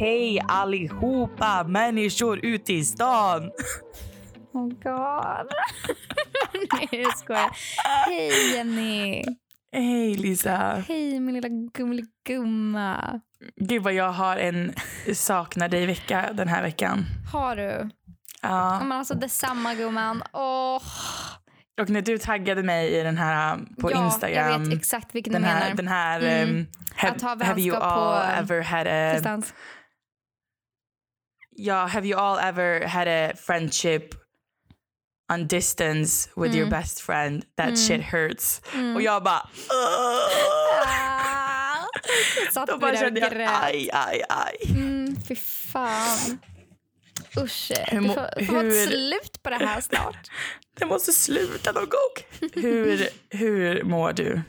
Hej allihopa människor ute i stan. Oh god. Nej, jag skojar. Hej Jenny. Hej Lisa. Hej min lilla gumma. Gud vad jag har en sakna dig-vecka den här veckan. Har du? Ja. Men alltså detsamma gumman. Åh. Och när du taggade mig i den här på ja, Instagram. jag vet exakt vilken den du här, menar. Den här Mm. um, have, have you all ever had a Distans. Ja, have you all ever had a friendship on distance with your Mm. best friend? That Mm. shit hurts. Mm. Och jag bara... Ah. Satt Då bara kände jag grät. aj, aj, aj. Mm, fy fan. Usch. Hur må- får, får vara ett hur- slut på det här snart. Det måste sluta någon gång. Hur, hur mår du?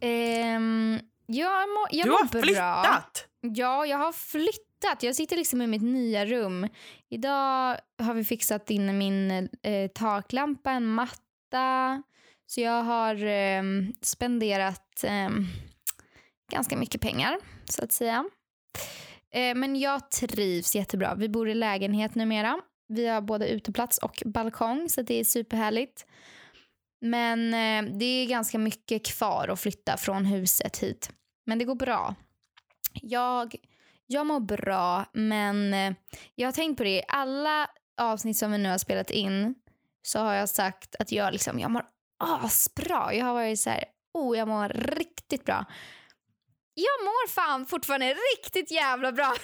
Ehm, jag mår, jag Du mår har bra. flyttat! Ja, jag har flyttat. Jag sitter liksom i mitt nya rum. Idag har vi fixat in min eh, taklampa, en matta. Så jag har eh, spenderat eh, ganska mycket pengar, så att säga. Eh, men jag trivs jättebra. Vi bor i lägenhet numera. Vi har både uteplats och balkong, så det är superhärligt. Men eh, det är ganska mycket kvar att flytta från huset hit. Men det går bra. Jag, jag mår bra, men eh, jag har tänkt på det. I alla avsnitt som vi nu har spelat in så har jag sagt att jag, liksom, jag mår asbra. Jag har varit så här, oh, jag mår riktigt bra. Jag mår fan fortfarande riktigt jävla bra.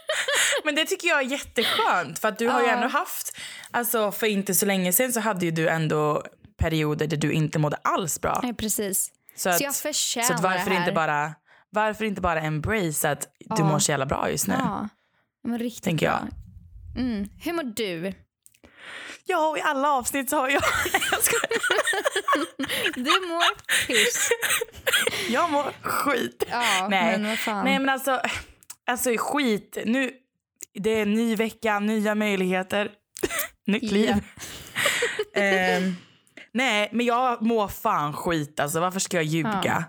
Men det tycker jag är jätteskönt för att du har ju ändå haft, alltså för inte så länge sedan så hade ju du ändå perioder där du inte mådde alls bra. Nej, precis. Så, att, Så jag förtjänar så att varför det här. inte bara varför inte bara embrace att du Ja. mår så jävla bra just nu? Ja, men riktigt Tänker jag. bra. Mm. Hur mår du? Ja, och i alla avsnitt så har jag... jag, skojar. Du mår piss. jag mår skit. Ja, Nej. men vad fan. Nej men alltså, alltså skit. Nu, det är en ny vecka, nya möjligheter, nytt liv. Ehm, nej men jag mår fan skit alltså. Varför ska jag ljuga? Ja.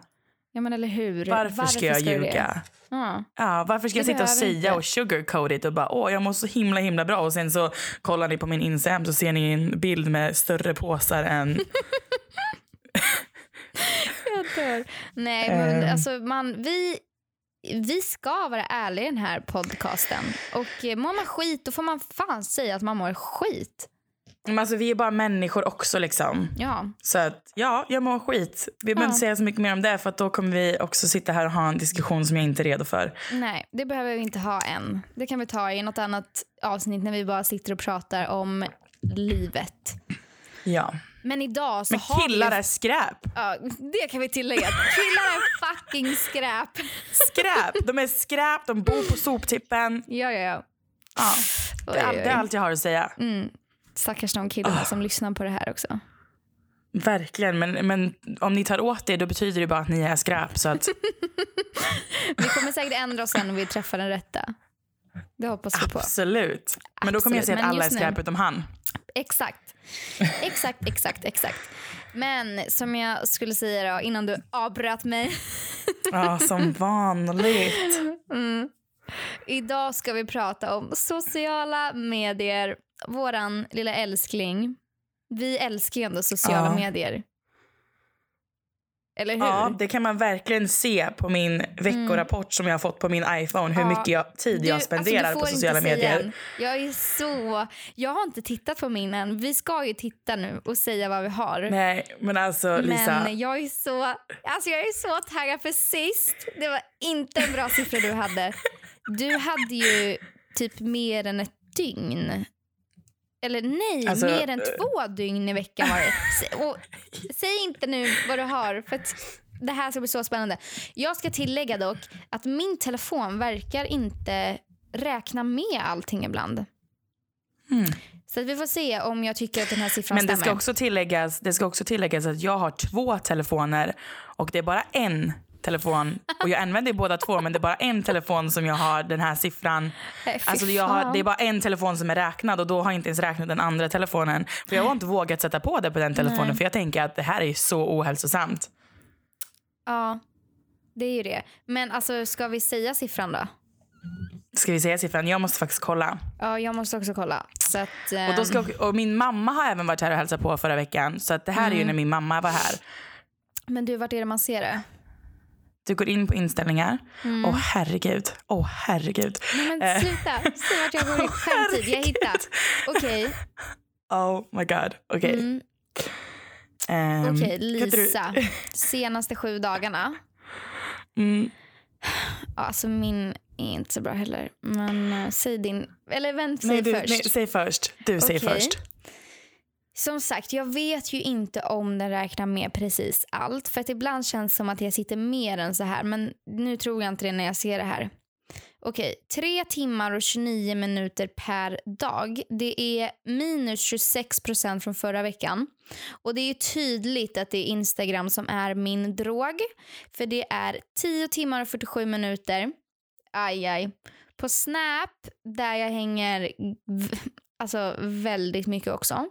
Ja, men eller hur? Varför, ska jag det? ljuga? Ja. Ja, varför ska jag sitta och säga inte. och sugarcoat it och bara åh jag mår så himla himla bra och sen så kollar ni på min Instagram så ser ni en bild med större påsar än Jag dör. Nej, men Ehm. alltså man, vi, vi ska vara ärliga i den här podcasten. Och eh, mår man skit, då får man fan säga att man mår skit. Men alltså vi är bara människor också liksom. Ja, Så att ja, jag mår skit. Vi behöver Ja. inte säga så mycket mer om det för att då kommer vi också sitta här och ha en diskussion som jag inte är redo för. nej, det behöver vi inte ha än. Det kan vi ta i något annat avsnitt när vi bara sitter och pratar om livet. Ja. Men idag så Men har killar vi... är skräp. Ja, det kan vi tillägga. Killar är fucking skräp. Skräp! De är skräp, de bor på soptippen. Ja, ja, ja. Ja, det, oj, det är allt jag har att säga. Mm. Stackars de killarna som lyssnar på det här också. Verkligen, men, men om ni tar åt det då betyder det bara att ni är skräp. Så att, Vi kommer säkert ändra oss sen när vi träffar den rätta. Det hoppas vi på. absolut. Men då kommer jag säga att men alla är just nu- skräp utom han. Exakt. Exakt, exakt, exakt. Men som jag skulle säga då, innan du avbröt mig. Ja, som vanligt. Mm. Idag ska vi prata om sociala medier. Våran lilla älskling. Vi älskar ju ändå sociala Ja. medier. Eller hur? Ja, det kan man verkligen se på min veckorapport som jag har fått på min iPhone. Hur Ja. mycket jag, tid Du- jag alltså, spenderar får på sociala medier. än. Jag är så... Jag har inte tittat på min än. Vi ska ju titta nu och säga vad vi har. Nej, men alltså Lisa. Men jag är så, alltså jag är så taggad för sist. Det var inte en bra siffra du hade. Du hade ju typ mer än ett dygn. Eller nej, Alltså, mer än eh. två dygn i veckan var det. Och, säg inte nu vad du har för det här ska bli så spännande. Jag ska tillägga dock att min telefon verkar inte räkna med allting ibland. Mm. Så att vi får se om jag tycker att den här siffran Men det stämmer. ska, också tilläggas, det ska också tilläggas att jag har två telefoner och det är bara en telefon. Och jag använder båda två men det är bara en telefon som jag har den här siffran. Fy Alltså jag har, det är bara en telefon som är räknad och då har jag inte ens räknat den andra telefonen. För jag har inte vågat sätta på det på den telefonen Nej. för jag tänker att det här är så ohälsosamt. Ja, det är ju det. Men alltså, ska vi säga siffran då? Ska vi säga siffran? Jag måste faktiskt kolla. Ja, jag måste också kolla. Att, Och, då ska, ehm, och min mamma har även varit här och hälsat på förra veckan. Så att det här är ju Mm. när min mamma var här. Men du, vart är det man ser det? Du går in på inställningar. Åh Mm. herregud. Åh herregud. Nej men Eh. sluta, säg vart jag går in. Skämtid, jag hittar. Okej, Oh my god. Okej. mm, Ehm, okej, du- Lisa. Senaste sju dagarna. Mm, Alltså min är inte så bra heller. Men eh, säg din, eller vänta, säg nej, du, först. nej, säg först. Du säger Okej. först. Som sagt, jag vet ju inte om den räknar med precis allt. För att ibland känns det som att jag sitter mer än så här. Men nu tror jag inte det när jag ser det här. Okej, 3 timmar och 29 minuter per dag. Det är minus 26 procent från förra veckan. Och det är ju tydligt att det är Instagram som är min drog. För det är 10 timmar och 47 minuter. Aj, aj. På Snap, där jag hänger alltså väldigt mycket också.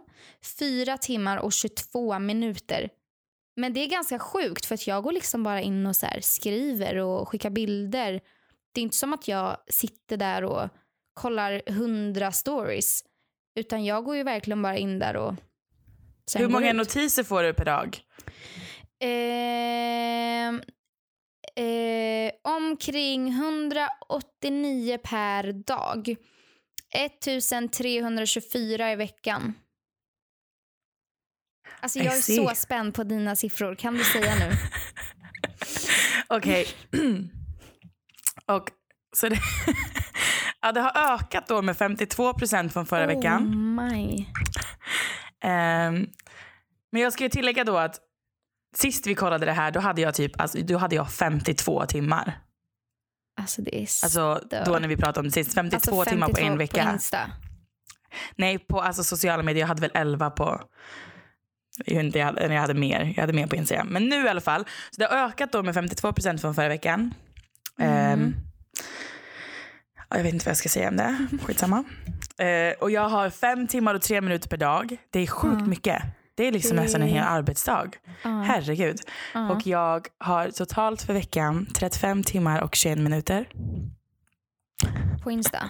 4 timmar och 22 minuter. Men det är ganska sjukt för att jag går liksom bara in och så skriver och skickar bilder. Det är inte som att jag sitter där och kollar 100 stories. Utan jag går ju verkligen bara in där och Hur många notiser får du per dag? Ehm, eh, omkring 189 per dag. 1324 i veckan. Alltså jag är så spänd på dina siffror. Kan du säga nu? Okej. och så det, ja, det har ökat då med 52 procent från förra veckan. Oh my. Ehm, men jag ska ju tillägga då att sist vi kollade det här då hade jag typ alltså, då hade jag 52 timmar. Alltså det är Alltså då när vi pratade om det sist. 52, Alltså, timmar på 52 en vecka. Insta. Nej, på alltså, sociala medier. Jag hade väl 11 på... Jag, hade, jag hade mer. Jag hade mer på Instagram. Men nu i alla fall. Så det har ökat då med 52 procent från förra veckan. Ehm, ja, jag vet inte vad jag ska säga om det. Skitsamma. Uh, och jag har fem timmar och tre minuter per dag. Det är sjukt Ja. mycket. Det är liksom nästan en hel arbetsdag. Ja. Herregud. Ja. Och jag har totalt för veckan 35 timmar och 21 minuter. På Insta.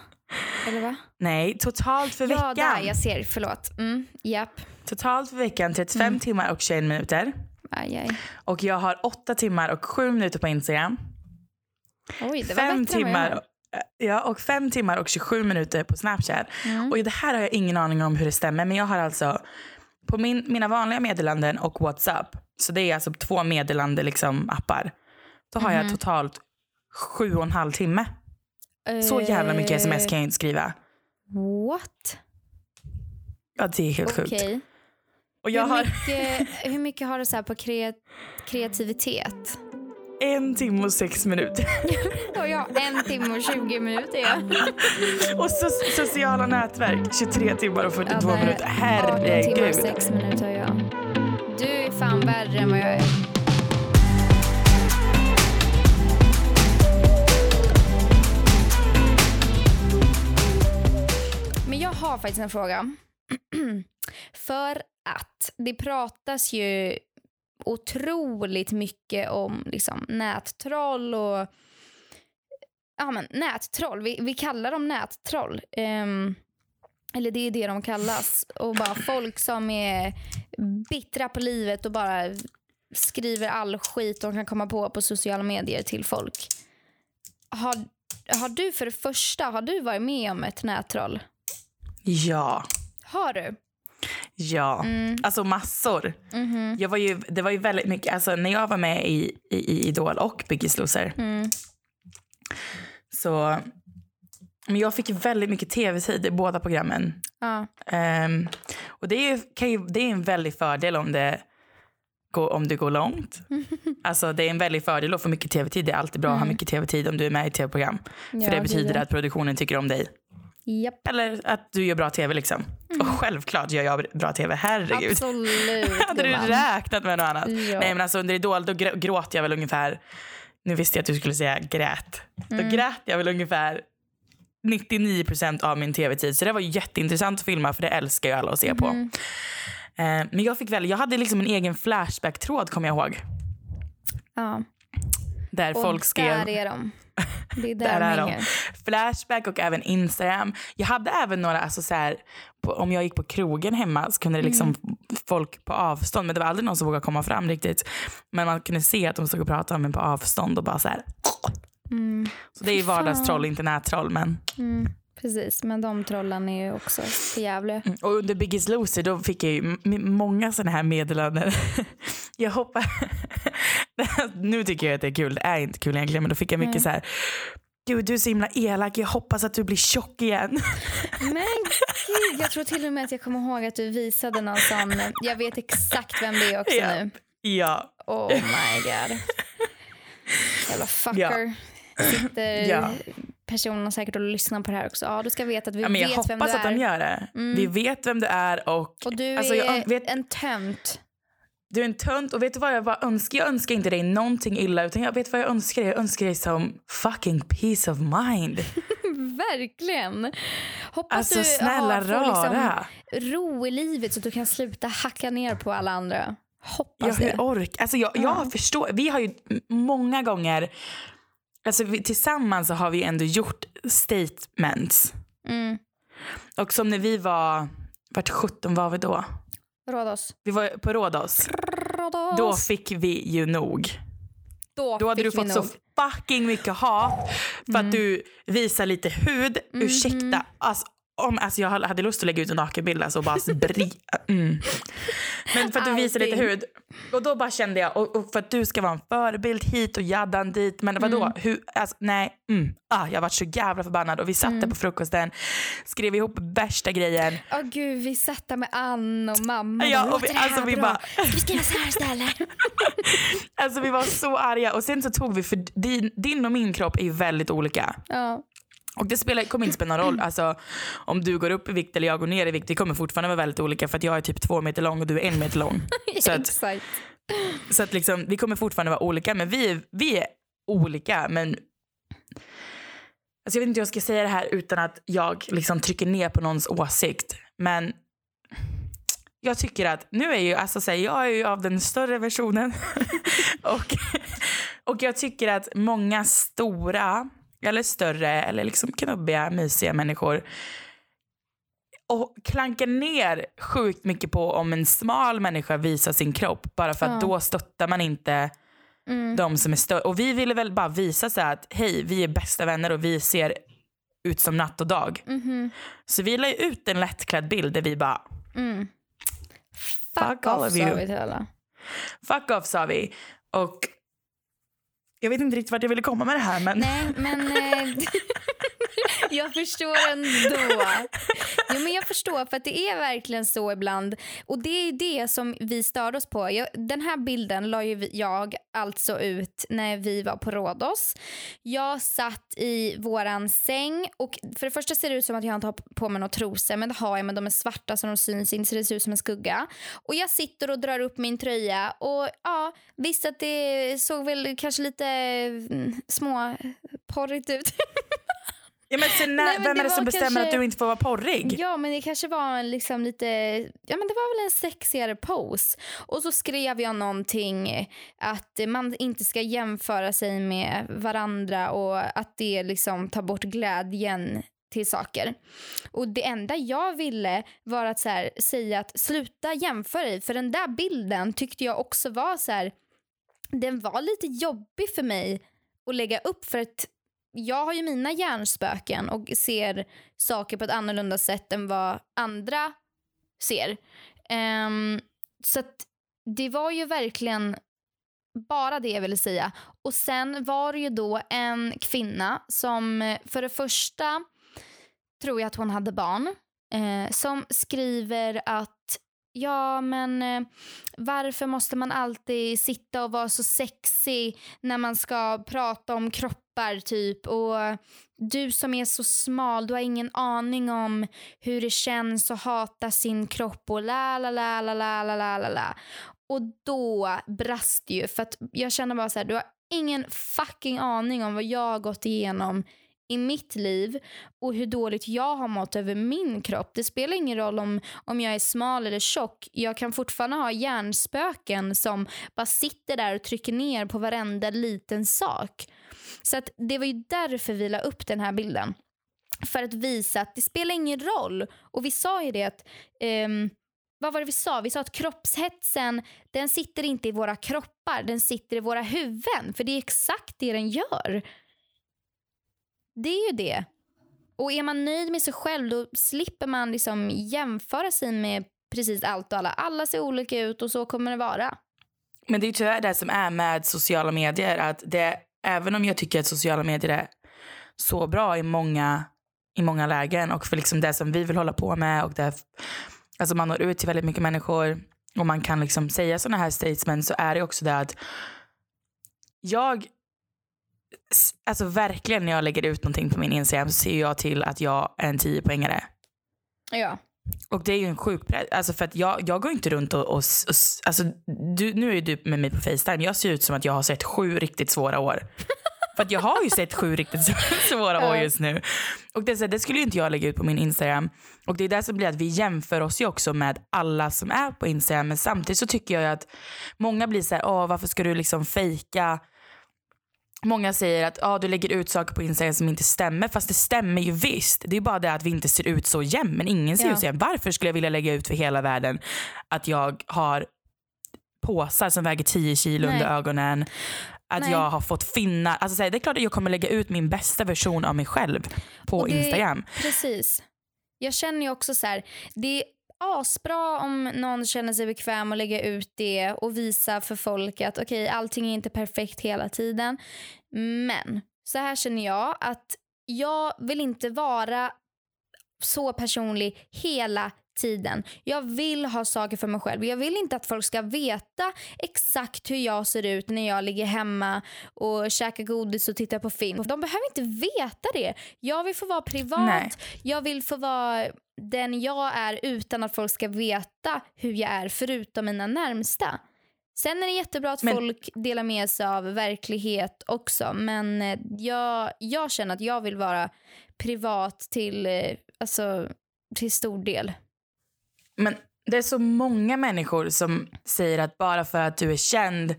Eller va? Nej, totalt för Ja, veckan. där. Jag ser. Förlåt. Mm, japp. Totalt för veckan 35 Mm. timmar och 21 minuter. Aj, aj. Och jag har 8 timmar och 7 minuter på Instagram. Oj, det var Fem bättre än timmar, hade. ja, och 5 timmar och 27 minuter på Snapchat. Mm. Och det här har jag ingen aning om hur det stämmer. Men jag har alltså på min, mina vanliga meddelanden och WhatsApp. Så det är alltså två meddelande liksom, appar. Då har jag Mhm. totalt sju och en halv timme. Så jävla mycket sms kan jag inte skriva. Eh, What? Ja, det är helt Okej. sjukt. Och jag hur, har mycket, hur mycket har du så här på kre, kreativitet? En timme och sex minuter. Och jag en timme och 20 minuter. Och so sociala nätverk 23 timmar och 42 Ja, nej, minuter. 18 timmar och Herregud. 6 minuter har jag. Du är fan värre än vad jag är. Men jag har faktiskt en fråga. För att det pratas ju otroligt mycket om liksom, nättroll och ja, men, nättroll. Vi, vi kallar dem nättroll. Ehm, eller det är det de kallas. Och bara folk som är bittra på livet och bara skriver all skit de kan komma på på sociala medier till folk. Har, har du för det första, har du varit med om ett nättroll? Ja, Har du? Ja. Mm. Alltså massor. Mhm. Jag var ju, det var ju väldigt mycket, alltså när jag var med i, i, i Idol och Biggest Loser Mm. så men jag fick väldigt mycket tv-tid i båda programmen. Ja. Ehm, och det är, ju- kan ju, det är en väldig fördel om det går, om det går långt. Alltså det är en väldig fördel att få mycket tv-tid. Det är alltid bra att ha Mm. mycket tv-tid om du är med i tv-program. Ja, För det betyder är att produktionen tycker om dig. Japp. Eller att du gör bra tv liksom. Och självklart gör jag bra tv, herregud. Absolut. Hade du räknat med något annat? Ja. Nej men alltså under Idol då grå- gråt jag väl ungefär, nu visste jag att du skulle säga grät. Mm. Då grät jag väl ungefär 99% av min tv-tid. Så det var jätteintressant att filma för det älskar ju alla att se på. Mhm. Eh, men jag fick väl, jag hade liksom en egen flashback-tråd kommer jag ihåg. Ja. Där Och folk skrev, där är de. Det är där, Där är de. Flashback och även Instagram. Jag hade även några, alltså så här, på, om jag gick på krogen hemma så kunde det liksom Mm. folk på avstånd, men det var aldrig någon som vågade komma fram riktigt. Men man kunde se att de stod och pratade men på avstånd och bara så här. Mm. Så det är ju vardagstroll, inte nättroll. Men. Mm. Precis, men de trollen är ju också för jävliga. Mm, Och under Biggest Loser då fick jag ju många sådana här meddelanden. jag hoppas... nu tycker jag att det är kul. Det är inte kul egentligen men då fick jag mycket Nej. så här. Gud du är så himla elak. Jag hoppas att du blir tjock igen. Men gud, jag tror till och med att jag kommer ihåg att du visade någon sån. Jag vet exakt vem det är också Ja. nu. ja. Oh my god. Jävla fucker. Sitter Ja. personen säkert och lyssnar på det här också. Ja, du ska veta att vi ja jag vet vem du hoppas att är. de gör det. Mm. Vi vet vem du är och Och du Alltså, är jag vet- en tönt. Du är en tönt. Och vet du vad jag bara önskar? Jag önskar inte dig någonting illa utan jag vet vad jag önskar dig. Jag önskar dig som fucking peace of mind. Verkligen. Hoppas Alltså du snälla har, liksom rara. ro i livet så att du kan sluta hacka ner på alla andra. Ja, Hoppas det. hur ork? Alltså jag, Ja. jag förstår. Vi har ju många gånger, alltså vi, tillsammans så har vi ändå gjort statements. Mm. Och som när vi var, vart 17 var vi då? Rhodos. Vi var på Rhodos. Rhodos. Då fick vi ju nog. Då Då hade du fått så fucking mycket hat för Mm. att du visar lite hud. Mhm. Ursäkta. Alltså, om, alltså jag hade lust att lägga ut en nakenbild alltså, och bara bri... Mm. Men för att du visar lite hud. Och då bara kände jag, och, och för att du ska vara en förebild hit och jaddan dit. Men vadå? Mm. Hur, alltså, nej. Mm. Ah, jag var så jävla förbannad och vi satt där Mm. på frukosten, skrev ihop värsta grejen. Åh gud, vi satt där med Ann och mamma. Ja, och vi- "Låter det här alltså, vi bra? bara- Ska vi skriva så här istället? Alltså vi var så arga och sen så tog vi, för din, din och min kropp är ju väldigt olika. ja. Och det spelar, kommer inte spela någon roll alltså, om du går upp i vikt eller jag går ner i vikt. Det kommer fortfarande vara väldigt olika för att jag är typ två meter lång och du är en meter lång. Så att, Exakt. så att liksom, vi kommer fortfarande vara olika men vi, vi är olika men Alltså jag vet inte hur jag ska säga det här utan att jag liksom trycker ner på någons åsikt. Men jag tycker att nu är ju, alltså så här, jag är ju av den större versionen. och, och jag tycker att många stora, eller större, eller liksom knubbiga, mysiga människor och klankar ner sjukt mycket på om en smal människa visar sin kropp bara för att Ja. då stöttar man inte Mm. de som är större. Och vi ville väl bara visa så här att hej, vi är bästa vänner och vi ser ut som natt och dag. Mhm. Så vi la ut en lättklädd bild där vi bara Mm. Fuck Fuck off of sa vi till alla. fuck off sa vi. Och jag vet inte riktigt vart jag ville komma med det här men Nej, men eh, jag förstår ändå. Jo, men jag förstår, för att det är verkligen så ibland. Och det är det som vi störde oss på. Jag, den här bilden la ju jag alltså ut när vi var på Rhodos. Jag satt i våran säng och för det första ser det ut som att jag inte har på mig några trosor men det har jag men de är svarta så de syns inte så det ser ut som en skugga. Och jag sitter och drar upp min tröja och ja, visst att det såg väl kanske lite mm, ut. Ja, men sen när, Nej, men vem är det som bestämmer kanske- att du inte får vara porrig? Ja, men det kanske var en liksom lite... Ja, men det var väl en sexigare pose. Och så skrev jag någonting att man inte ska jämföra sig med varandra och att det liksom tar bort glädjen till saker. Och det enda jag ville var att så här, säga att sluta jämföra dig. För den där bilden tyckte jag också var så här... Den var lite jobbig för mig att lägga upp för att jag har ju mina hjärnspöken och ser saker på ett annorlunda sätt än vad andra ser. Um, så att det var ju verkligen bara det jag ville säga. Och sen var det ju då en kvinna som eh, för det första tror jag att hon hade barn eh, som skriver att Ja, men eh, varför måste man alltid sitta och vara så sexig när man ska prata om kroppar typ och du som är så smal, du har ingen aning om hur det känns att hata sin kropp och la la la la la la la la la. Och då brast det ju för att jag känner bara så här, du har ingen fucking aning om vad jag har gått igenom i mitt liv och hur dåligt jag har mått över min kropp. Det spelar ingen roll om, om jag är smal eller tjock. Jag kan fortfarande ha hjärnspöken som bara sitter där och trycker ner på varenda liten sak. Så att det var ju därför vi la upp den här bilden. För att visa att det spelar ingen roll. Och vi sa ju det att um, vad var det vi sa? Vi sa att kroppshetsen den sitter inte i våra kroppar, den sitter i våra huvuden. För det är exakt det den gör. Det är ju det. Och är man nöjd med sig själv då slipper man liksom jämföra sig med precis allt och alla. Alla ser olika ut och så kommer det vara. Men det är tyvärr det som är med sociala medier. Att det, även om jag tycker att sociala medier är så bra i många, i många lägen och för liksom det som vi vill hålla på med och det alltså man når ut till väldigt mycket människor och man kan liksom säga sådana här statements så är det också det att jag Alltså verkligen när jag lägger ut någonting på min Instagram så ser jag till att jag är en 10 poängare. Ja. Och det är ju en sjuk press. Alltså för att jag, jag går inte runt och, och, och alltså du, nu är du med mig på Facetime. Jag ser ut som att jag har sett sju riktigt svåra år. För att jag har ju sett sju riktigt svåra år just nu. Och det, det skulle ju inte jag lägga ut på min Instagram. Och det är det som blir att vi jämför oss ju också med alla som är på Instagram. Men samtidigt så tycker jag att många blir så här, Åh, varför ska du liksom fejka? Många säger att ah, du lägger ut saker på Instagram som inte stämmer. Fast det stämmer ju visst. Det är bara det att vi inte ser ut så jämnt. Men ingen ser ja. ut så jämnt. Varför skulle jag vilja lägga ut för hela världen att jag har påsar som väger 10 kilo Nej. under ögonen. Att Nej. jag har fått finna, alltså det är klart att jag kommer lägga ut min bästa version av mig själv på det, Instagram. Precis. Jag känner ju också så här, det är asbra om någon känner sig bekväm att lägga ut det och visa för folk att okej, okay, allting är inte perfekt hela tiden. Men så här känner jag att jag vill inte vara så personlig hela tiden. Jag vill ha saker för mig själv. Jag vill inte att folk ska veta exakt hur jag ser ut när jag ligger hemma och käkar godis och tittar på film. De behöver inte veta det. Jag vill få vara privat. Nej. Jag vill få vara den jag är utan att folk ska veta hur jag är förutom mina närmsta. Sen är det jättebra att men, folk delar med sig av verklighet också men eh, jag, jag känner att jag vill vara privat till, eh, alltså, till stor del. Men det är så många människor som säger att bara för att du är känd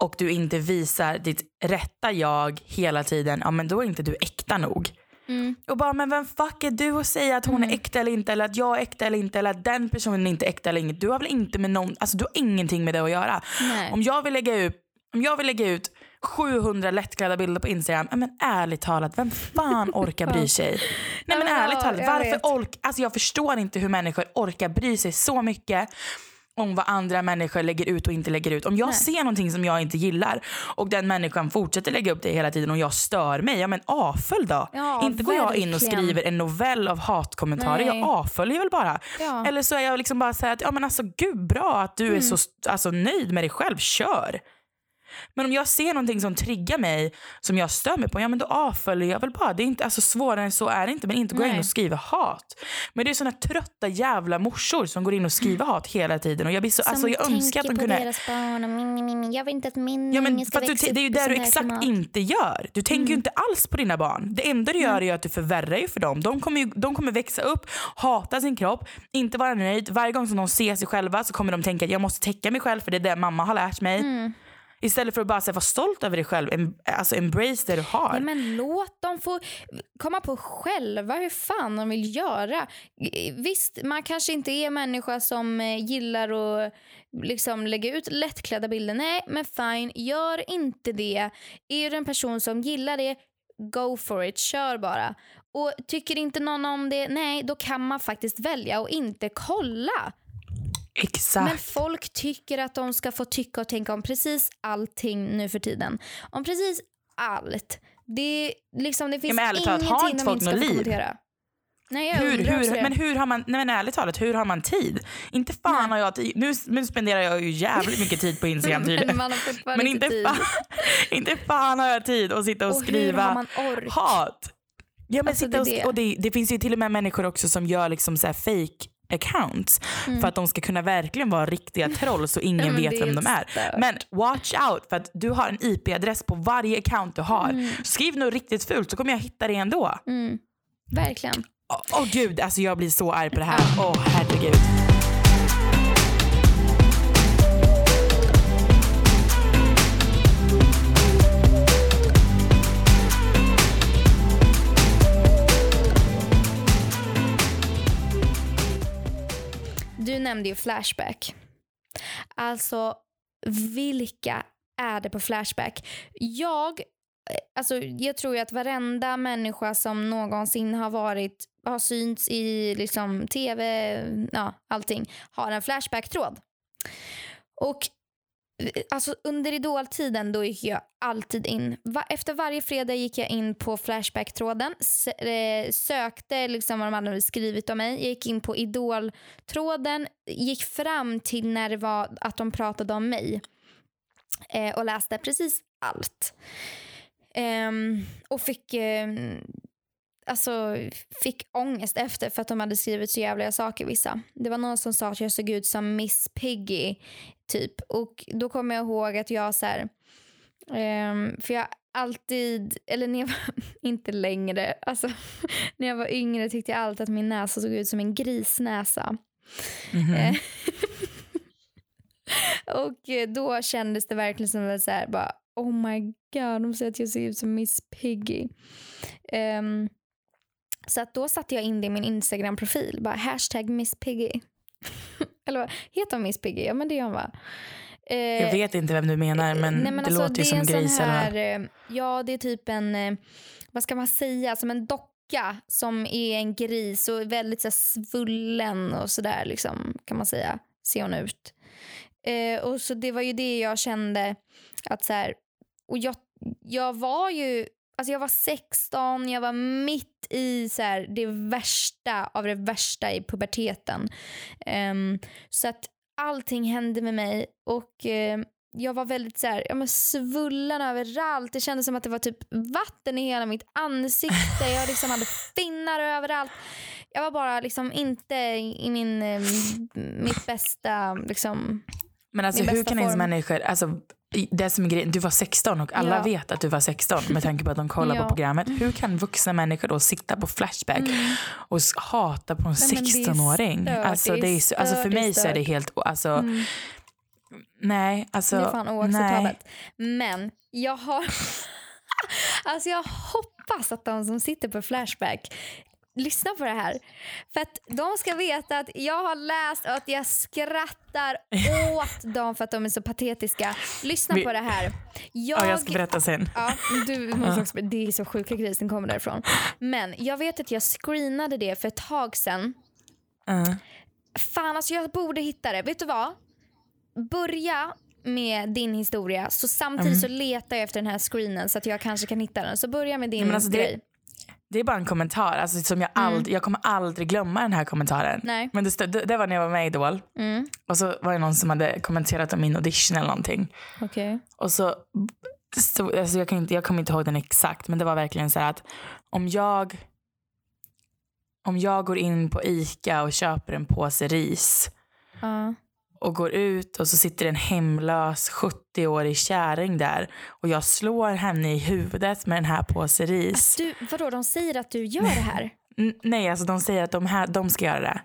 och du inte visar ditt rätta jag hela tiden, ja men då är inte du äkta nog. Mm. Och bara, men vem fuck är du att säga att hon mm. är äkta eller inte, eller att jag är äkta eller inte, eller att den personen är inte äkta eller inte. Du har väl inte med någon, alltså du har ingenting med det att göra. Nej. Om jag vill lägga ut, om jag vill lägga ut 700 lättklädda bilder på Instagram. Men ärligt talat, vem fan orkar bry sig? Nej men ärligt talat, varför ork, alltså jag förstår inte hur människor orkar bry sig så mycket om vad andra människor lägger ut och inte lägger ut. Om jag Nej. ser någonting som jag inte gillar och den människan fortsätter lägga upp det hela tiden och jag stör mig, ja men avfölj då. Ja, inte går jag in och skriver en novell av hatkommentarer, Nej. jag avföljer väl bara. Ja. Eller så är jag liksom bara såhär att, ja men alltså gud bra att du mm. är så alltså, nöjd med dig själv, kör. Men om jag ser någonting som triggar mig, som jag stör mig på, ja men då avföljer jag väl bara. Det är inte, alltså svårare än så är det inte. Men inte gå in och skriva hat. Men det är såna trötta jävla morsor som går in och skriver hat hela tiden. Och jag blir så, som alltså jag önskar att de kunde... deras barn och min, min, min. Jag vill inte att min ja, men, ska växa du, Det är ju det du exakt klimat. inte gör. Du tänker mm. ju inte alls på dina barn. Det enda du gör mm. är att du förvärrar ju för dem. De kommer, ju, de kommer växa upp, hata sin kropp, inte vara nöjd. Varje gång som de ser sig själva så kommer de tänka att jag måste täcka mig själv för det är det mamma har lärt mig. Mm. Istället för att bara här, vara stolt över dig själv. Alltså embrace det du har. Nej, men låt dem få komma på själva hur fan de vill göra. Visst, man kanske inte är människa som eh, gillar att liksom lägga ut lättklädda bilder. Nej, men fine, gör inte det. Är du en person som gillar det, go for it, kör bara. Och tycker inte någon om det, nej, då kan man faktiskt välja och inte kolla. Exakt. Men folk tycker att de ska få tycka och tänka om precis allting nu för tiden. Om precis allt. Det, liksom, det finns ja, ingenting talat, har inte folk inte ska kommentera. Nej, jag hur, hur, men hur har man, nej men ärligt talat, hur har man tid? Inte fan nej. har jag tid. Nu, nu spenderar jag ju jävligt mycket tid på Instagram tydligen. men, men inte, tid. Fan, inte fan har jag tid att sitta och, och skriva hat. Ja, men alltså, sitta och, det, och det, det, finns ju till och med människor också som gör liksom så fake accounts för att de ska kunna verkligen vara riktiga troll så ingen Mm. men vet vem de är. stört. Men watch out för att du har en IP-adress på varje account du har. Mm. Skriv något riktigt fult så kommer jag hitta det ändå. Mm. Verkligen. Åh oh, gud, alltså jag blir så arg på det här. Åh herregud. Nämnde ju Flashback. Alltså, vilka är det på Flashback? Jag, alltså, jag tror ju att varenda människa som någonsin har varit har synts i liksom, tv, ja, allting, har en Flashback-tråd. Och alltså, under idoltiden då gick jag alltid in. Va- efter varje fredag gick jag in på Flashback-tråden, eh, sökte liksom vad de hade skrivit om mig. Jag gick in på idoltråden, gick fram till när det var att de pratade om mig eh, och läste precis allt. Eh, och fick, ehm, alltså, fick ångest efter för att de hade skrivit så jävliga saker vissa. Det var någon som sa att jag såg ut som Miss Piggy typ. Och då kommer jag ihåg att jag så här, ehm, för jag alltid, eller när jag var, inte längre, alltså när jag var yngre tyckte jag alltid att min näsa såg ut som en grisnäsa. Mhm. Eh, och eh, då kändes det verkligen som att så här, bara, oh my god, de säger att jag ser ut som Miss Piggy. Ehm, så att då satte jag in det i min Instagram-profil, bara hashtag Miss Piggy. Eller heter hon Miss Piggy? Ja men det gör hon va? Eh, Jag vet inte vem du menar men, Nej, men det alltså, låter ju som gris här, eh, Ja, det är typ en, eh, vad ska man säga, som en docka som är en gris och väldigt så här, svullen och sådär liksom, kan man säga, ser hon ut. Eh, och så det var ju det jag kände att så här, och jag, jag var ju, alltså jag var 16, jag var mitt i så här, det värsta av det värsta i puberteten. Ehm, så att allting hände med mig och eh, jag var väldigt så här, ja, men svullen överallt. Det kändes som att det var typ vatten i hela mitt ansikte. Jag liksom hade finnar överallt. Jag var bara liksom inte i min, eh, mitt bästa liksom, Men alltså min hur kan ens form. människor, alltså det som är grejen, du var 16 och alla Ja. vet att du var 16 med tanke på att de kollar Ja. på programmet. Hur kan vuxna människor då sitta på Flashback och s- hata på en Nej, men det är 16-åring? stört, Alltså, det är alltså för mig så är det helt, alltså, Mm. nej, alltså, det är fan oacceptabelt. Men jag har... alltså jag hoppas att de som sitter på Flashback lyssnar på det här. För att de ska veta att jag har läst och att jag skrattar åt dem för att de är så patetiska. Lyssna Vi- på det här. Jag, Ja, jag ska berätta sen. Ja, du måste också, det är så sjuka grejer som kommer därifrån. Men jag vet att jag screenade det för ett tag sedan. Uh. Fan alltså jag borde hitta det. Vet du vad? Börja med din historia så samtidigt så letar jag efter den här screenen så att jag kanske kan hitta den. Så börja med din alltså det- grej. Det är bara en kommentar, alltså, som jag, aldrig, jag kommer aldrig glömma den här kommentaren. Mm. Nej. Men det, stod, det, det var när jag var med i Idol. Mm. Och så var det någon som hade kommenterat om min audition eller någonting. Okej. Och så, stod, alltså jag, kan inte, jag kommer inte ihåg den exakt men det var verkligen så här att om jag om jag går in på Ica och köper en påse ris Ja. Och går ut och så sitter en hemlös 70-årig kärring där och jag slår henne i huvudet med den här påse ris. Du, vadå, de säger att du gör det här? Nej, alltså de säger att de, här, de ska göra det.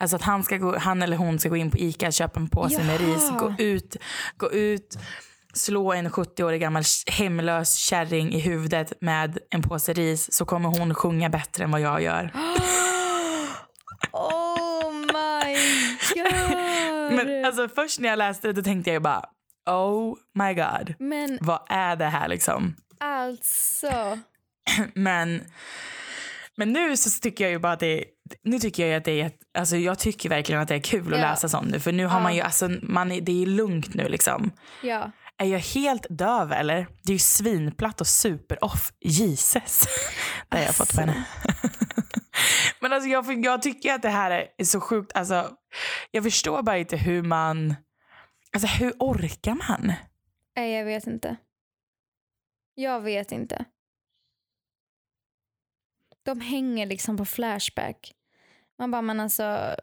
Alltså att han, ska gå, han eller hon ska gå in på Ica och köpa en påse med ris, Jaha. gå ut, gå ut, slå en 70-årig gammal hemlös kärring i huvudet med en påse ris så kommer hon sjunga bättre än vad jag gör. Oh. Men alltså först när jag läste det då tänkte jag ju bara oh my god. Men Vad är det här liksom? alltså. Men, men nu så tycker jag ju bara att det är, nu tycker jag att det är, alltså jag tycker verkligen att det är kul att Ja. läsa sånt nu för nu har Ja. man ju, alltså man är, det är lugnt nu liksom. Ja. Är jag helt döv eller? Det är ju svinplatt och super-off. Jesus. Det har jag fått på henne. Men alltså jag, jag tycker att det här är så sjukt. Alltså, jag förstår bara inte hur man... Alltså hur orkar man? Nej, jag vet inte. Jag vet inte. De hänger liksom på Flashback. Man bara, men alltså,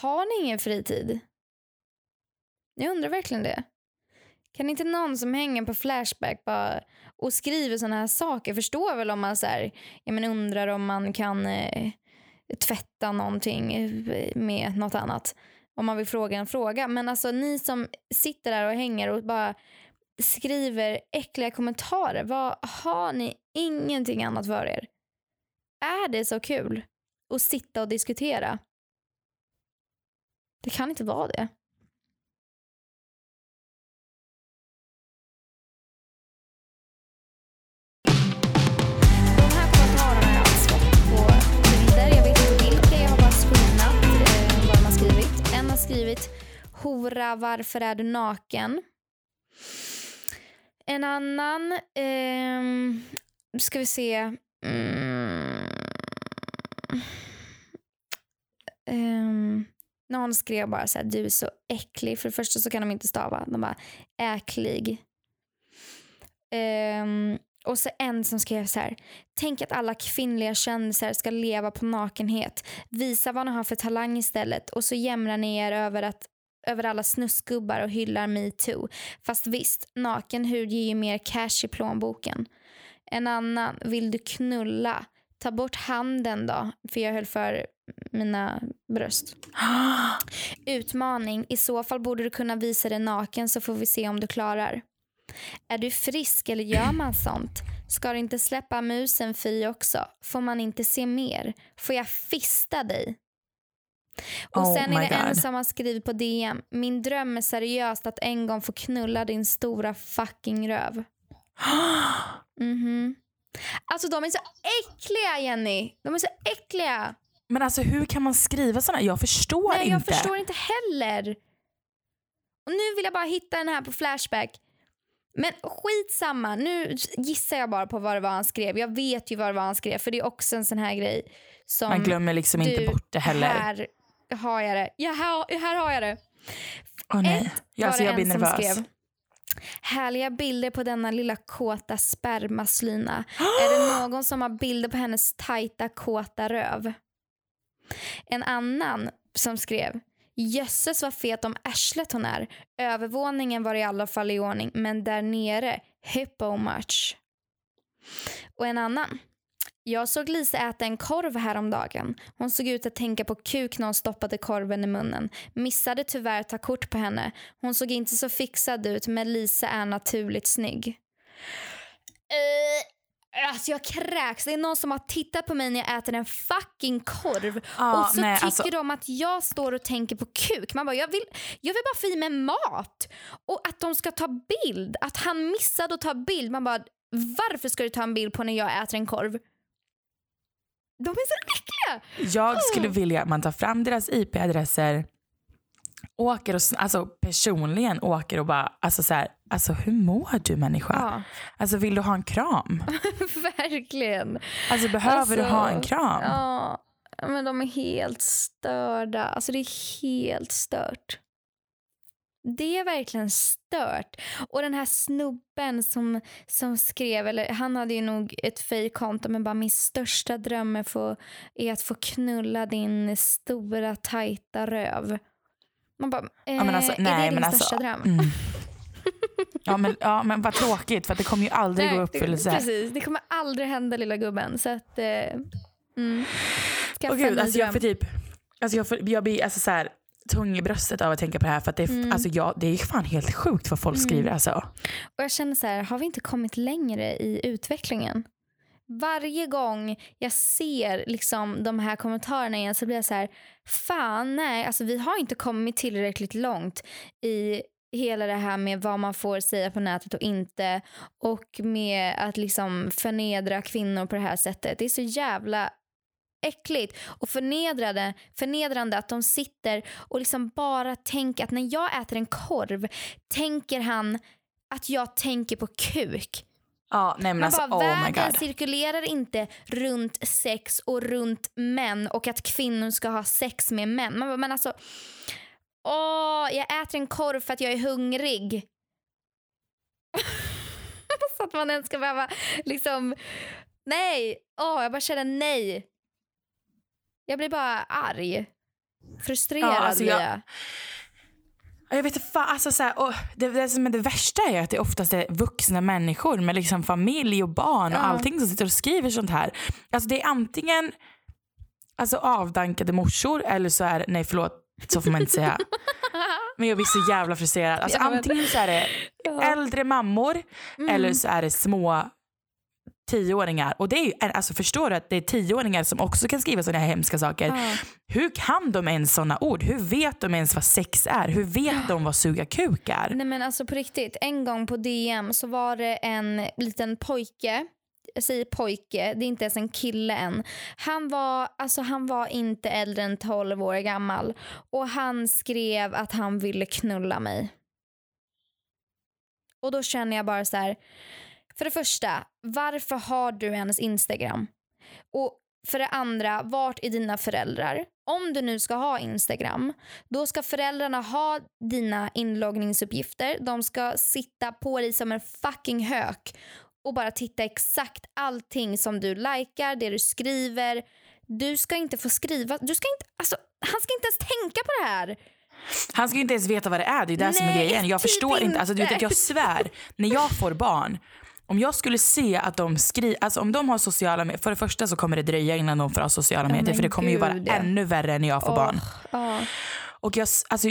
har ni ingen fritid? Jag undrar verkligen det. Kan inte någon som hänger på Flashback bara och skriver såna här saker förstår väl om man så här, ja, men undrar om man kan eh, tvätta någonting eh, med något annat. Om man vill fråga en fråga. Men alltså ni som sitter där och hänger och bara skriver äckliga kommentarer. Vad Har ni ingenting annat för er? Är det så kul att sitta och diskutera? Det kan inte vara det. Hora, varför är du naken? En annan, eh, ska vi se. Mm. Ehm, någon skrev bara så här, du är så äcklig. För det första så kan de inte stava. De bara, äcklig. Ehm, och så en som skrev så här. Tänk att alla kvinnliga kändisar ska leva på nakenhet. Visa vad ni har för talang istället. Och så jämrar ni er över att över alla snuskgubbar och hyllar metoo. Fast visst, naken hud ger ju mer cash i plånboken. En annan, vill du knulla? Ta bort handen då, för jag höll för mina bröst. Utmaning, i så fall borde du kunna visa dig naken så får vi se om du klarar. Är du frisk eller gör man sånt? Ska du inte släppa musen fri också? Får man inte se mer? Får jag fista dig? Och Oh sen är det en God. som har skrivit på DM. Min dröm är seriöst att en gång få knulla din stora fucking röv. Mhm. Alltså de är så äckliga Jenny. De är så äckliga. Men alltså hur kan man skriva såna? Jag förstår Nej, inte. jag förstår inte heller. Och nu vill jag bara hitta den här på Flashback. Men skitsamma, nu gissar jag bara på vad det var han skrev. Jag vet ju vad det var han skrev för det är också en sån här grej som Man glömmer liksom inte bort det heller. Här har jag det. Ja, här, här har jag det. Åh nej. Ett Ja, var alltså, jag blir nervös. skrev. Härliga bilder på denna lilla kåta spermaslyna. är det någon som har bilder på hennes tajta kåta röv? En annan som skrev. Jösses vad fet om arslet hon är. Övervåningen var i alla fall i ordning men där nere, hippo much. Och en annan. Jag såg Lisa äta en korv häromdagen. Hon såg ut att tänka på kuk när hon stoppade korven i munnen. Missade tyvärr att ta kort på henne. Hon såg inte så fixad ut men Lisa är naturligt snygg. Uh, alltså jag kräks. Det är någon som har tittat på mig när jag äter en fucking korv Ja, och så nej, tycker alltså- de att jag står och tänker på kuk. Man bara, jag vill, jag vill bara få i mig mat. Och att de ska ta bild. Att han missade att ta bild. Man bara, varför ska du ta en bild på när jag äter en korv? De är så äckliga! Jag skulle vilja att man tar fram deras IP-adresser, åker och, alltså personligen åker och bara, alltså så här, alltså hur mår du människa? Ja, Alltså vill du ha en kram? verkligen. Alltså behöver du Alltså, ha en kram? Ja, men de är helt störda. Alltså det är helt stört. Det är verkligen stört. Och den här snubben som, som skrev, eller han hade ju nog ett fejkkonto men bara min största dröm är, få, är att få knulla din stora tajta röv. Man bara, eh, Ja, men alltså, är nej, det din alltså, största dröm? Mm. Ja, men, ja men vad tråkigt för det kommer ju aldrig Nej, gå i uppfyllelse. Precis, det kommer aldrig hända lilla gubben. Så att, eh, mm. Skaffa Åh en gud, ny alltså jag dröm. får typ, alltså jag, får, jag blir alltså så här, tung i bröstet av att tänka på det här för att det är, Mm. alltså jag, det är fan helt sjukt vad folk Mm. skriver alltså. Och jag känner så här, har vi inte kommit längre i utvecklingen? Varje gång jag ser liksom de här kommentarerna igen så blir jag så här, fan nej, alltså vi har inte kommit tillräckligt långt i hela det här med vad man får säga på nätet och inte och med att liksom förnedra kvinnor på det här sättet. Det är så jävla äckligt och förnedrande, förnedrande att de sitter och liksom bara tänker att när jag äter en korv tänker han att jag tänker på kuk. Ja, nej men alltså bara, oh världen cirkulerar inte runt sex och runt män och att kvinnor ska ha sex med män. Man bara, men alltså, åh, jag äter en korv för att jag är hungrig. Så att man ens ska behöva liksom, nej, åh, jag bara känner nej. Jag blir bara arg. Frustrerad Ja, alltså jag- jag. Jag vet inte, fan, alltså så här, och det, det som är det värsta är att det oftast är vuxna människor med liksom familj och barn och Ja. allting som sitter och skriver sånt här. Alltså det är antingen alltså avdankade morsor eller så är nej förlåt, så får man inte säga. Men jag blir så jävla frustrerad. Alltså antingen så är det äldre mammor Mm. eller så är det små tioåringar. Och det är ju, alltså förstår du att det är tioåringar som också kan skriva sådana här hemska saker. Ja. Hur kan de ens sådana ord? Hur vet de ens vad sex är? Hur vet de vad suga kuk är? Nej men alltså på riktigt, en gång på DM så var det en liten pojke jag säger pojke, det är inte ens en kille än. Han var, alltså han var inte äldre än 12 år gammal och han skrev att han ville knulla mig. Och då känner jag bara så här, för det första, varför har du ens Instagram? Och för det andra, vart är dina föräldrar? Om du nu ska ha Instagram, då ska föräldrarna ha dina inloggningsuppgifter. De ska sitta på dig som en fucking hök och bara titta exakt allting som du likar, det du skriver. Du ska inte få skriva, du ska inte, alltså, han ska inte ens tänka på det här. Han ska ju inte ens veta vad det är. Det är det som är Nej, grejen. Jag typ förstår inte. Alltså, du vet inte. att jag svär, när jag får barn, om jag skulle se att de skriver, alltså om de har sociala medier, för det första så kommer det dröja innan de får ha sociala medier men för det kommer ju vara ja. ännu värre när jag får barn. Ja. Och jag, alltså,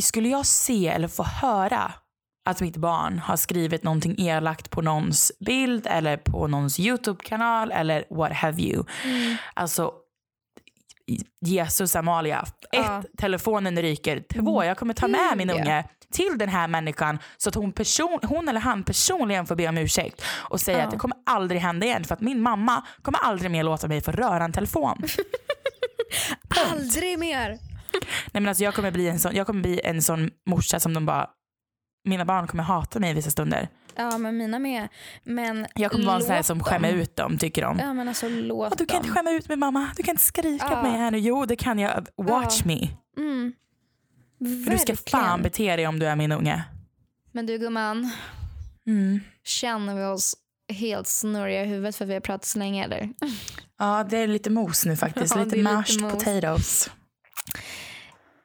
skulle jag se eller få höra att mitt barn har skrivit någonting elakt på någons bild eller på någons YouTube-kanal eller what have you. Mm. Alltså, Jesus Amalia. Ett, telefonen ryker. Två, jag kommer ta med min unge till den här människan så att hon, person, hon eller han personligen får be om ursäkt och säga Ja. att det kommer aldrig hända igen för att min mamma kommer aldrig mer låta mig få röra en telefon. Aldrig mer. Nej, men alltså, jag, kommer bli en sån, jag kommer bli en sån morsa som de bara mina barn kommer hata mig vissa stunder. Ja men mina med. Men Jag kommer vara en sån här som skämmer ut dem tycker de. Ja men alltså låt "Åh, du kan dem. inte skämma ut mig mamma, du kan inte skrika Ja. på mig här nu. Jo det kan jag, watch Ja. me. Mm. För du ska fan bete dig om du är min unge. Men du gumman, Mm. känner vi oss helt snurriga i huvudet för att vi har pratat så länge eller? Ja det är lite mos nu faktiskt, Ja, lite lite mashed mos. potatoes.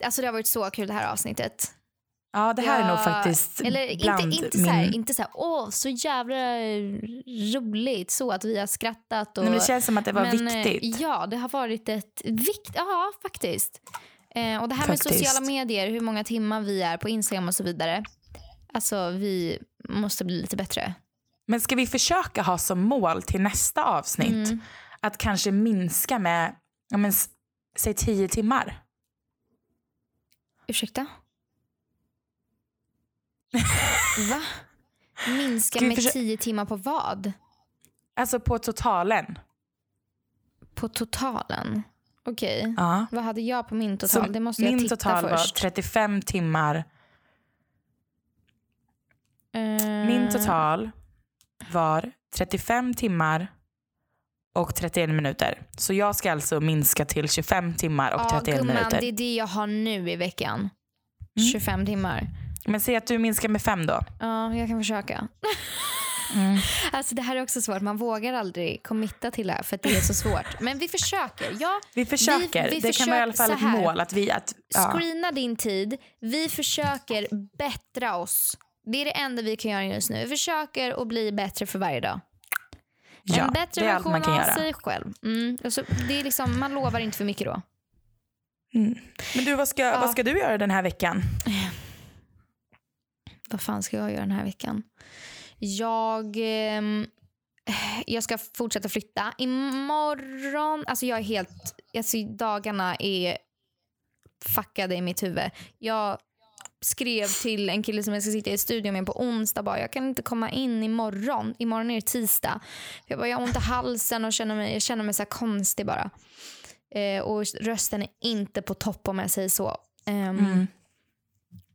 Alltså det har varit så kul det här avsnittet. Ja det här är nog Ja, faktiskt Eller bland inte, inte, min... så här, inte så här, åh så jävla roligt så att vi har skrattat och... Nej, men det känns som att det var Men, eh, viktigt. Ja, det har varit ett vikt, ja faktiskt. Eh, och det här med Faktiskt. sociala medier, hur många timmar vi är på Instagram och så vidare. Alltså vi måste bli lite bättre. Men ska vi försöka ha som mål till nästa avsnitt Mm. att kanske minska med, ja, men, säg tio timmar? Ursäkta? Va? Minska med försö- tio timmar på vad? Alltså på totalen. På totalen? Okej. Ja. Vad hade jag på min total? Så det måste jag min titta total var först. 35 timmar. Eh, Min total var 35 timmar och 31 minuter. Så jag ska alltså minska till 25 timmar och Ja, 31 gumman, minuter. det är det jag har nu i veckan. Mm. 25 timmar. Men säg att du minskar med fem då. Ja, jag kan försöka. Mm. Alltså det här är också svårt. Man vågar aldrig committa till det här för att det är så svårt. Men vi försöker. Ja, Vi försöker. vi det kan vara i alla fall försöker ett mål. Att vi, att, ja. screena din tid. Vi försöker bättra oss. Det är det enda vi kan göra just nu. Vi försöker att bli bättre för varje dag. ja, en bättre det är allt man kan göra. sig själv. Mm. Och så, det är liksom, man lovar inte för mycket då. Mm. Men du, vad ska, Ja. vad ska du göra den här veckan? Vad fan ska jag göra den här veckan? Jag, ehm, jag ska fortsätta flytta. Imorgon, alltså jag är helt, alltså dagarna är fuckade i mitt huvud. Jag skrev till en kille som jag ska sitta i studion med på onsdag bara jag kan inte komma in imorgon. Imorgon är det tisdag. Jag bara jag har ont i halsen och känner mig, jag känner mig så konstig bara. Eh, och rösten är inte på topp om jag säger så. Ehm, Mm.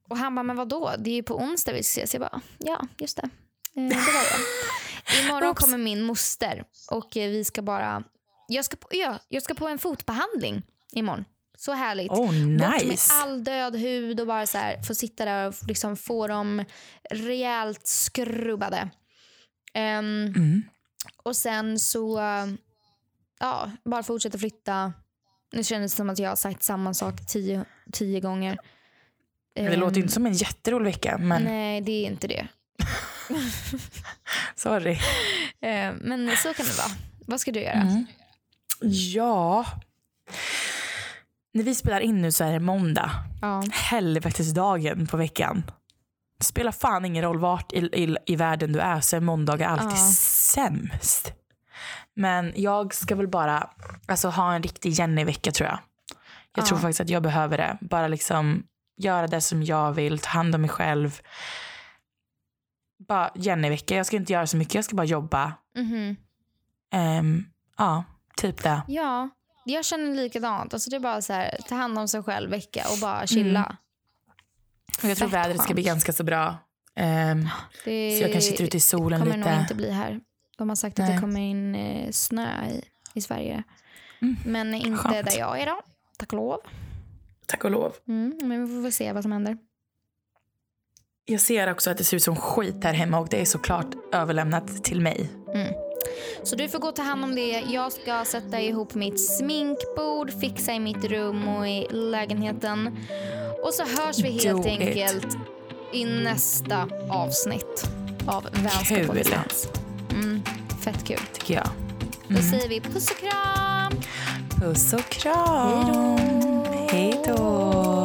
och han bara, men vadå? Det är ju på onsdag vi ska ses. Jag bara, ja just det. Eh, det var det. Imorgon kommer min moster och eh, vi ska bara, jag ska, på, ja, jag ska på en fotbehandling imorgon. Så härligt. Oh, Bort med nice. all död hud och bara så här, få sitta där och liksom få dem rejält skrubbade. Ehm, Mm. och sen så, ja, bara fortsätta flytta. Nu kändes det som att jag har sagt samma sak tio, tio gånger. Det låter ju Ehm, inte som en jätterolig vecka. Men Nej, det är inte det. sorry. Ehm, men så kan det vara. Vad ska du göra? Mm. Ja. När vi spelar in nu så är det måndag. Ja. Helvetesdagen på veckan. Det spelar fan ingen roll vart i, i, i världen du är så är måndagar alltid Ja. sämst. Men jag ska väl bara alltså, ha en riktig Jenny-vecka tror jag. Jag Ja. tror faktiskt att jag behöver det. Bara liksom göra det som jag vill, ta hand om mig själv. Bara Jenny-vecka. Jag ska inte göra så mycket, jag ska bara jobba. Mhm. Ehm, ja, typ det. Ja, jag känner likadant. Alltså det är bara så här, ta hand om sig själv vecka och bara chilla. Och jag tror Fett vädret ska bli ganska så bra. Ehm, Det så jag kanske sitter ute i solen kommer lite. nog inte bli här. De har sagt att Nej. det kommer in eh, snö i, i Sverige. Mm. Men inte Skönt. där jag är då. Tack och lov. Tack och lov. Mm, men vi får väl se vad som händer. Jag ser också att det ser ut som skit här hemma och det är såklart överlämnat till mig. Så du får gå ta hand om det. Jag ska sätta ihop mitt sminkbord, fixa i mitt rum och i lägenheten. Och så hörs vi helt Do it. enkelt i nästa avsnitt av Vänskap på distans. Mm, fett kul. Tycker jag. Då säger vi puss och kram. Puss och kram. Hej då.